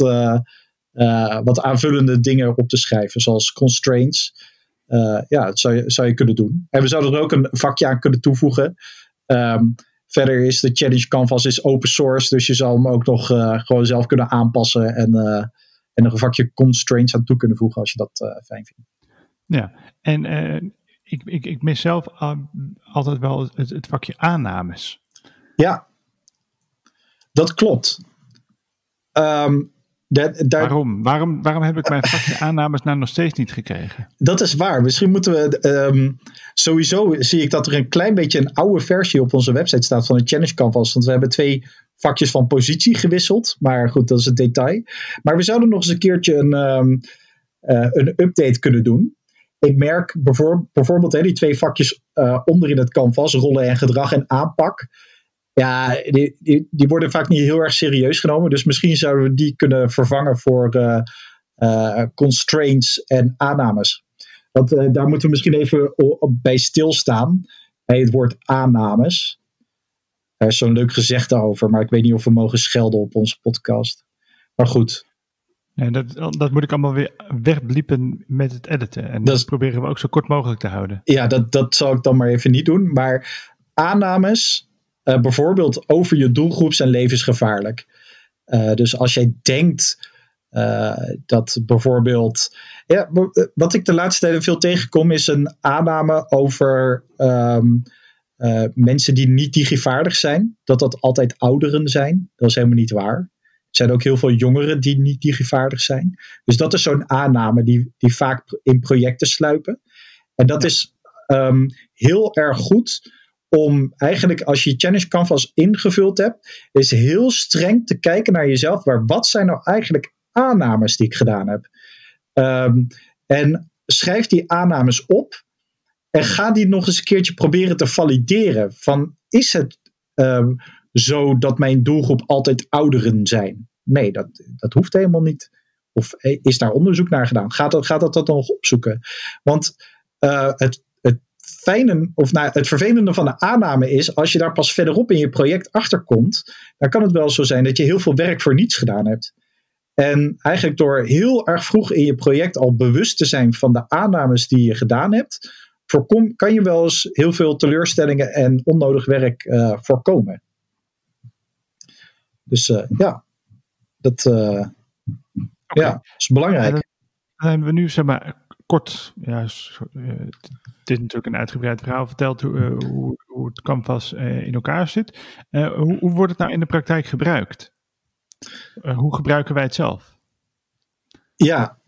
uh, wat aanvullende dingen op te schrijven, zoals constraints. Uh, ja, dat zou je, zou je kunnen doen. En we zouden er ook een vakje aan kunnen toevoegen. Um, verder is de Challenge Canvas is open source, dus je zal hem ook nog uh, gewoon zelf kunnen aanpassen en, en een vakje constraints aan toe kunnen voegen als je dat fijn vindt. Ja, en ik, ik, ik mis zelf altijd wel het, het vakje aannames. Ja, dat klopt. Um, dat, daar, waarom? waarom? Waarom heb ik mijn vakje aannames nou nog steeds niet gekregen? Dat is waar. Misschien moeten we. Um, sowieso zie ik dat er een klein beetje een oude versie op onze website staat van de Challenge Canvas. Want we hebben twee vakjes van positie gewisseld. Maar goed, dat is een detail. Maar we zouden nog eens een keertje een, um, uh, een update kunnen doen. Ik merk bijvoorbeeld, bijvoorbeeld hè, die twee vakjes uh, onder in het canvas, rollen en gedrag en aanpak ja, die, die, die, worden vaak niet heel erg serieus genomen. Dus misschien zouden we die kunnen vervangen voor uh, uh, constraints en aannames. Want uh, daar moeten we misschien even bij stilstaan. Bij het woord aannames. Er is zo'n leuk gezegde over, maar ik weet niet of we mogen schelden op onze podcast. Maar goed. Ja, dat, dat moet ik allemaal weer wegbliepen met het editen. En dat, dat proberen we ook zo kort mogelijk te houden. Ja, dat, dat zal ik dan maar even niet doen. Maar aannames uh, bijvoorbeeld over je doelgroep zijn levensgevaarlijk. Uh, dus als jij denkt uh, dat bijvoorbeeld. Ja, wat ik de laatste tijden veel tegenkom is een aanname over um, mensen die niet digivaardig zijn. Dat dat altijd ouderen zijn. Dat is helemaal niet waar. Er zijn ook heel veel jongeren die niet digivaardig zijn. Dus dat is zo'n aanname die, die vaak in projecten sluipen. En dat is um, heel erg goed om eigenlijk als je Challenge Canvas ingevuld hebt, is heel streng te kijken naar jezelf. Waar, wat zijn nou eigenlijk aannames die ik gedaan heb? Um, en schrijf die aannames op en ga die nog eens een keertje proberen te valideren. Van is het um, zo dat mijn doelgroep altijd ouderen zijn? Nee, dat, dat hoeft helemaal niet. Of is daar onderzoek naar gedaan? Gaat dat, gaat dat, dat nog opzoeken? Want uh, het fijne, of nou, het vervelende van de aanname is, als je daar pas verderop in je project achterkomt, dan kan het wel zo zijn dat je heel veel werk voor niets gedaan hebt. En eigenlijk door heel erg vroeg in je project al bewust te zijn van de aannames die je gedaan hebt, voorkom, kan je wel eens heel veel teleurstellingen en onnodig werk uh, voorkomen. Dus uh, ja, dat uh, okay. ja, is belangrijk. Dan hebben we nu zeg maar kort, ja, het is natuurlijk een uitgebreid verhaal verteld hoe, uh, hoe, hoe, het canvas uh, in elkaar zit. Hoe, hoe, wordt het nou in de praktijk gebruikt? hoe gebruiken wij het zelf? Ja,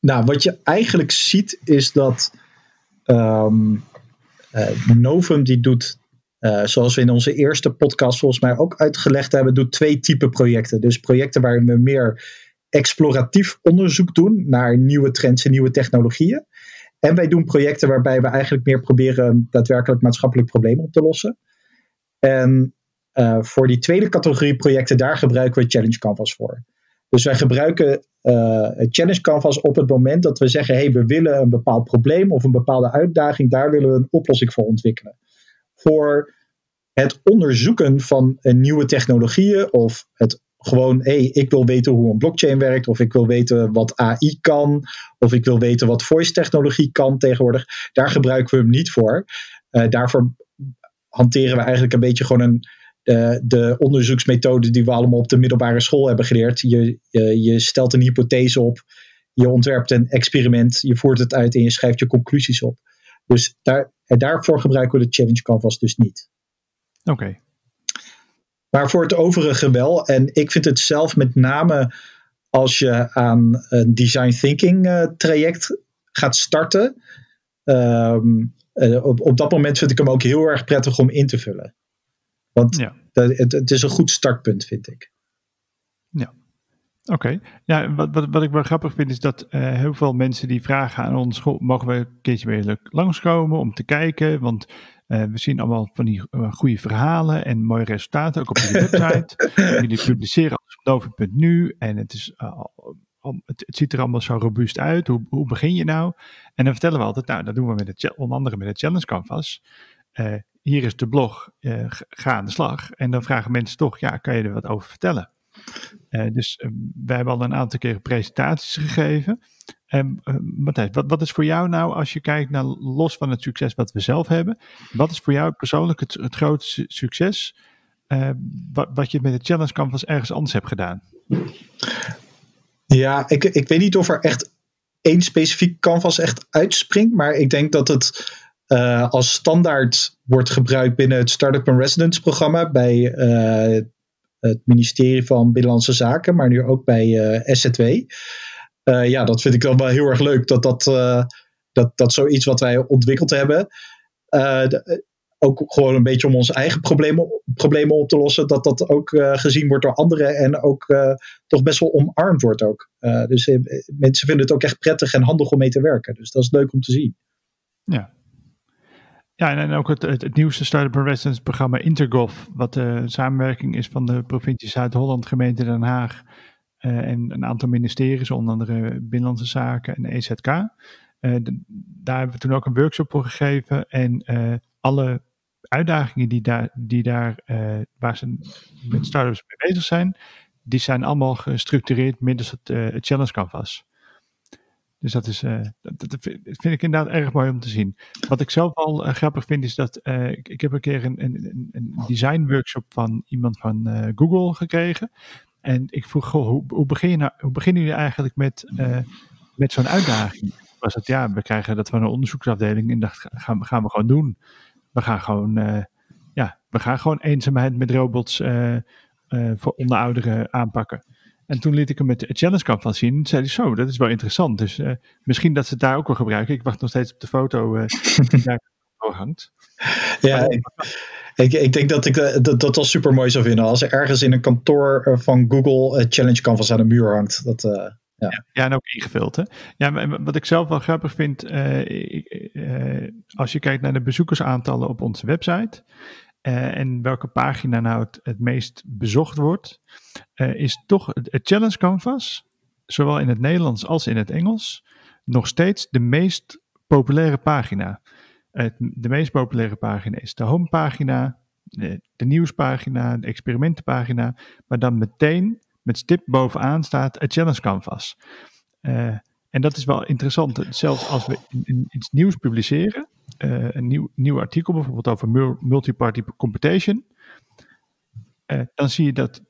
nou wat je eigenlijk ziet is dat um, Novum die doet, zoals we in onze eerste podcast volgens mij ook uitgelegd hebben, doet twee typen projecten. Dus projecten waarin we meer exploratief onderzoek doen naar nieuwe trends en nieuwe technologieën. En wij doen projecten waarbij we eigenlijk meer proberen daadwerkelijk maatschappelijk probleem op te lossen. En Uh, voor die tweede categorie projecten, daar gebruiken we Challenge Canvas voor. Dus wij gebruiken uh, Challenge Canvas op het moment dat we zeggen: hey, we willen een bepaald probleem of een bepaalde uitdaging, daar willen we een oplossing voor ontwikkelen. Voor het onderzoeken van nieuwe technologieën of het gewoon, hé, hey, ik wil weten hoe een blockchain werkt, of ik wil weten wat AI kan, of ik wil weten wat voice technologie kan tegenwoordig. Daar gebruiken we hem niet voor. Uh, daarvoor hanteren we eigenlijk een beetje gewoon een, uh, de onderzoeksmethode die we allemaal op de middelbare school hebben geleerd. Je, je, je stelt een hypothese op, je ontwerpt een experiment, je voert het uit en je schrijft je conclusies op. Dus daar, daarvoor gebruiken we de Challenge Canvas dus niet. Oké. Maar voor het overige wel. En ik vind het zelf met name als je aan een design thinking uh, traject gaat starten. Um, uh, op, op dat moment vind ik hem ook heel erg prettig om in te vullen. Want ja. het, het is een goed startpunt, vind ik. Ja. Oké. Okay. Ja, wat, wat, wat ik wel grappig vind is dat uh, heel veel mensen die vragen aan ons: mogen we een keertje weer langskomen om te kijken? Want uh, we zien allemaal van die uh, goede verhalen en mooie resultaten, ook op jullie website. jullie publiceren alles op Novi.nu en het, is, uh, het, het, ziet er allemaal zo robuust uit. Hoe, hoe, begin je nou? En dan vertellen we altijd, nou, dat doen we met het, onder andere met het Challenge Canvas. hier is de blog, ga aan de slag. En dan vragen mensen toch, ja, kan je er wat over vertellen? dus wij hebben al een aantal keren presentaties gegeven. Um, Matthijs, wat, wat, is voor jou nou, als je kijkt naar los van het succes wat we zelf hebben, wat is voor jou persoonlijk het, grootste succes uh, wat, wat, je met de Challenge Canvas ergens anders hebt gedaan? Ja, ik, ik weet niet of er echt één specifiek canvas echt uitspringt, maar ik denk dat het uh, als standaard wordt gebruikt binnen het Startup and Residence programma bij uh, het ministerie van Binnenlandse Zaken, maar nu ook bij SZW. Uh, ja, dat vind ik dan wel heel erg leuk dat dat, uh, dat, dat zoiets wat wij ontwikkeld hebben. De, ook gewoon een beetje om onze eigen problemen, problemen op te lossen. Dat dat ook gezien wordt door anderen en ook toch best wel omarmd wordt ook. dus mensen vinden het ook echt prettig en handig om mee te werken. Dus dat is leuk om te zien. Ja, ja, en, ook het, het, nieuwste Startup Residence programma Intergolf, wat de samenwerking is van de provincie Zuid-Holland, gemeente Den Haag en een aantal ministeries, onder andere Binnenlandse Zaken en EZK. Uh, eh, daar hebben we toen ook een workshop voor gegeven. En uh, alle uitdagingen die daar, die daar waar ze met startups mee bezig zijn, die zijn allemaal gestructureerd middels het, het Challenge Canvas. Dus dat, is, dat, vind ik inderdaad erg mooi om te zien. Wat ik zelf al grappig vind is dat ik, ik heb een keer een, een, een design workshop van iemand van Google gekregen. En ik vroeg, goh, hoe, hoe, begin je nou, hoe beginnen jullie eigenlijk met, uh, met zo'n uitdaging? Was het, ja, we krijgen dat van een onderzoeksafdeling en dat gaan, gaan we gewoon doen. We gaan gewoon, uh, ja, we gaan gewoon eenzaamheid met robots uh, voor onder ouderen aanpakken. En toen liet ik hem met de Challenge Camp van zien. zei hij, zo, dat is wel interessant. Dus misschien dat ze het daar ook wel gebruiken. Ik wacht nog steeds op de foto die daar hangt. Ja, ik, ik denk dat ik eh, dat, dat wel super mooi zou vinden als er ergens in een kantoor eh, van Google Challenge Canvas aan de muur hangt. Dat, ja. ja, en ook ingevuld. Hè? Ja, wat ik zelf wel grappig vind, als je kijkt naar de bezoekersaantallen op onze website en welke pagina nou het, meest bezocht wordt, is toch het Challenge Canvas, zowel in het Nederlands als in het Engels, nog steeds de meest populaire pagina. De meest populaire pagina is de homepagina, de, nieuwspagina, de experimentenpagina, maar dan meteen met stip bovenaan staat het Challenge Canvas. Uh, en dat is wel interessant. Zelfs als we in, iets nieuws publiceren, uh, een nieuw, nieuw artikel bijvoorbeeld over multiparty computation, uh, dan zie je dat,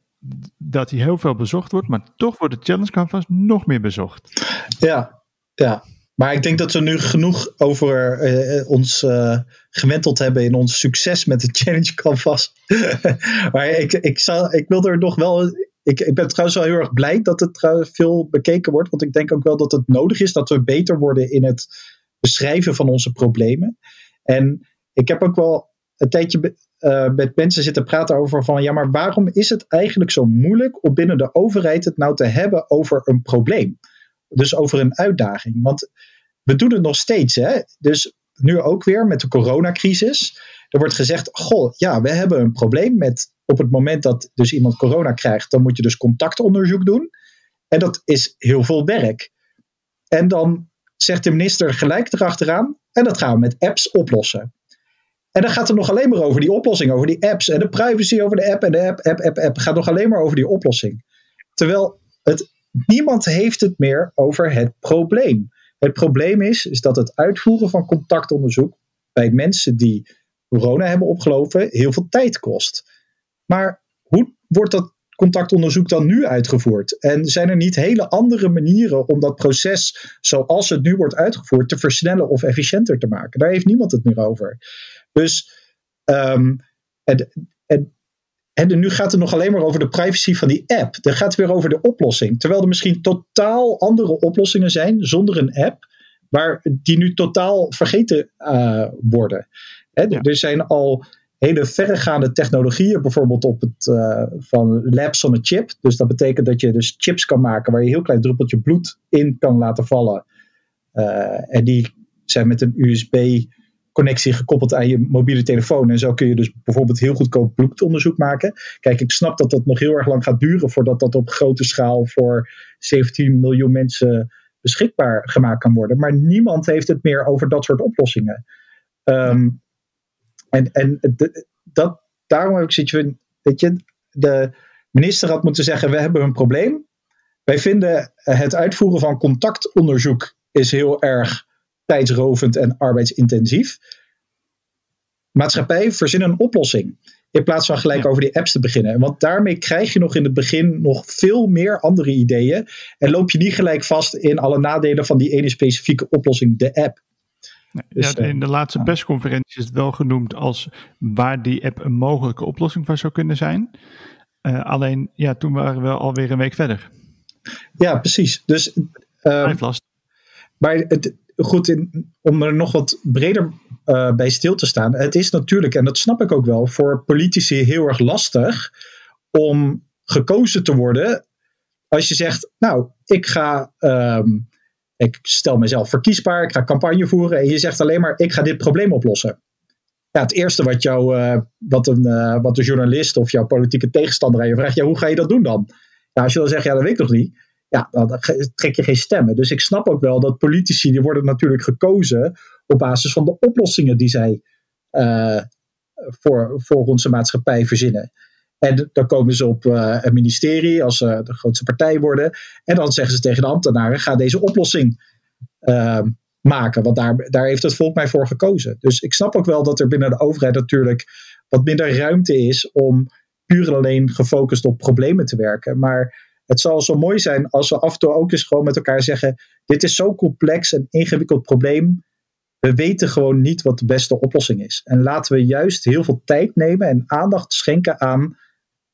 dat die heel veel bezocht wordt, maar toch wordt het Challenge Canvas nog meer bezocht. Ja, ja. Maar ik denk dat we nu genoeg over uh, ons uh, gewenteld hebben in ons succes met de Challenge Canvas. maar ik, ik, zal, ik wil er nog wel. Ik, ik ben trouwens wel heel erg blij dat het veel bekeken wordt. Want ik denk ook wel dat het nodig is dat we beter worden in het beschrijven van onze problemen. En ik heb ook wel een tijdje met mensen zitten praten over van ja, maar waarom is het eigenlijk zo moeilijk om binnen de overheid het nou te hebben over een probleem? Dus over een uitdaging. Want we doen het nog steeds. Hè? Dus nu ook weer met de coronacrisis. Er wordt gezegd: Goh, ja, we hebben een probleem met op het moment dat dus iemand corona krijgt, dan moet je dus contactonderzoek doen. En dat is heel veel werk. En dan zegt de minister gelijk erachteraan, en dat gaan we met apps oplossen. En dan gaat het nog alleen maar over die oplossing, over die apps en de privacy over de app en de app, app, app, app. Het gaat nog alleen maar over die oplossing. Terwijl het, niemand heeft het meer over het probleem. Het probleem is, is dat het uitvoeren van contactonderzoek bij mensen die corona hebben opgelopen heel veel tijd kost. Maar hoe wordt dat contactonderzoek dan nu uitgevoerd? En zijn er niet hele andere manieren om dat proces zoals het nu wordt uitgevoerd te versnellen of efficiënter te maken? Daar heeft niemand het meer over. Dus um, en, nu gaat het nog alleen maar over de privacy van die app. Dan gaat het weer over de oplossing. Terwijl er misschien totaal andere oplossingen zijn zonder een app, waar die nu totaal vergeten uh, worden. Hè, ja. Er zijn al hele verregaande technologieën, bijvoorbeeld op het uh, van labs on a chip. Dus dat betekent dat je dus chips kan maken waar je een heel klein druppeltje bloed in kan laten vallen. Uh, en die zijn met een USB connectie gekoppeld aan je mobiele telefoon. En zo kun je dus bijvoorbeeld heel goedkoop bloedonderzoek maken. Kijk, ik snap dat dat nog heel erg lang gaat duren voordat dat op grote schaal voor 17 miljoen mensen beschikbaar gemaakt kan worden. Maar niemand heeft het meer over dat soort oplossingen. Um, en en dat, daarom heb ik zoiets weet je, de minister had moeten zeggen, we hebben een probleem. Wij vinden het uitvoeren van contactonderzoek is heel erg tijdsrovend en arbeidsintensief. Maatschappij, verzin een oplossing. In plaats van gelijk ja. over die apps te beginnen. Want daarmee krijg je nog in het begin nog veel meer andere ideeën. En loop je niet gelijk vast in alle nadelen van die ene specifieke oplossing, de app. Dus, ja, in de laatste persconferentie is het wel genoemd als waar die app een mogelijke oplossing voor zou kunnen zijn. Uh, alleen, ja, toen waren we alweer een week verder. Ja, precies. Dus, last. Maar het, goed, in, om er nog wat breder uh, bij stil te staan. Het is natuurlijk, en dat snap ik ook wel, voor politici heel erg lastig om gekozen te worden. Als je zegt, nou, ik ga, um, ik stel mezelf verkiesbaar, ik ga campagne voeren en je zegt alleen maar, ik ga dit probleem oplossen. Ja, het eerste wat, jou, uh, wat, een, uh, wat een journalist of jouw politieke tegenstander aan je vraagt, ja, hoe ga je dat doen dan? Ja, als je dan zegt, ja, dat weet ik nog niet ja, dan trek je geen stemmen. Dus ik snap ook wel dat politici, die worden natuurlijk gekozen op basis van de oplossingen die zij uh, voor, voor onze maatschappij verzinnen. En dan komen ze op uh, een ministerie als ze de grootste partij worden. En dan zeggen ze tegen de ambtenaren: ga deze oplossing uh, maken. Want daar, daar heeft het volk mij voor gekozen. Dus ik snap ook wel dat er binnen de overheid natuurlijk wat minder ruimte is om puur en alleen gefocust op problemen te werken. Maar het zal zo mooi zijn als we af en toe ook eens gewoon met elkaar zeggen: Dit is zo'n complex en ingewikkeld probleem. We weten gewoon niet wat de beste oplossing is. En laten we juist heel veel tijd nemen en aandacht schenken aan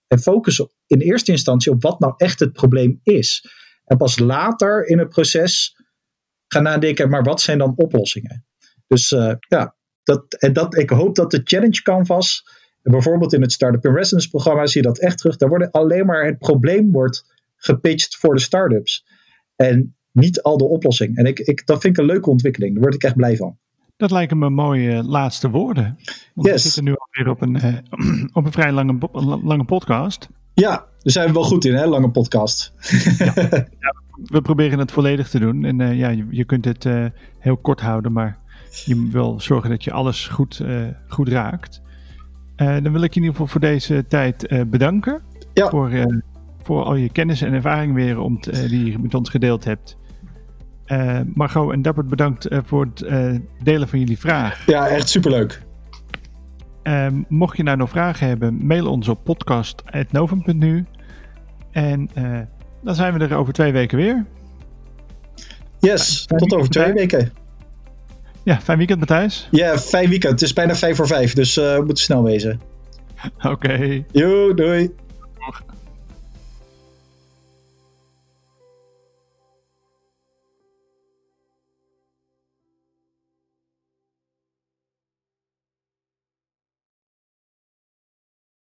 en focussen in eerste instantie op wat nou echt het probleem is. En pas later in het proces gaan nadenken, maar wat zijn dan oplossingen? Dus uh, ja, dat, en dat, ik hoop dat de Challenge Canvas, bijvoorbeeld in het Startup in Residence programma zie je dat echt terug. Daar wordt alleen maar het probleem wordt gepitcht voor de start-ups. En niet al de oplossing. En ik, ik, dat vind ik een leuke ontwikkeling. Daar word ik echt blij van. Dat lijken me mooie laatste woorden. Want yes. we zitten nu alweer op een, uh, op een vrij lange, lange podcast. Ja, daar zijn we wel goed in, hè? Lange podcast. ja. ja, we proberen het volledig te doen. En uh, ja, je, je, kunt het uh, heel kort houden, maar je wil zorgen dat je alles goed, goed raakt. dan wil ik je in ieder geval voor deze tijd bedanken. Ja. Voor voor al je kennis en ervaring weer om uh, die je met ons gedeeld hebt. Uh, Margot en Dappert, bedankt uh, voor het delen van jullie vraag. Ja, echt superleuk. mocht je nou nog vragen hebben, mail ons op podcast.novum.nu. En dan zijn we er over twee weken weer. Yes, fijn tot over twee weken. Ja, fijn weekend Matthijs. Ja, fijn weekend. Het is bijna vijf voor vijf, dus we moeten snel wezen. Oké. Okay. Jo, doei.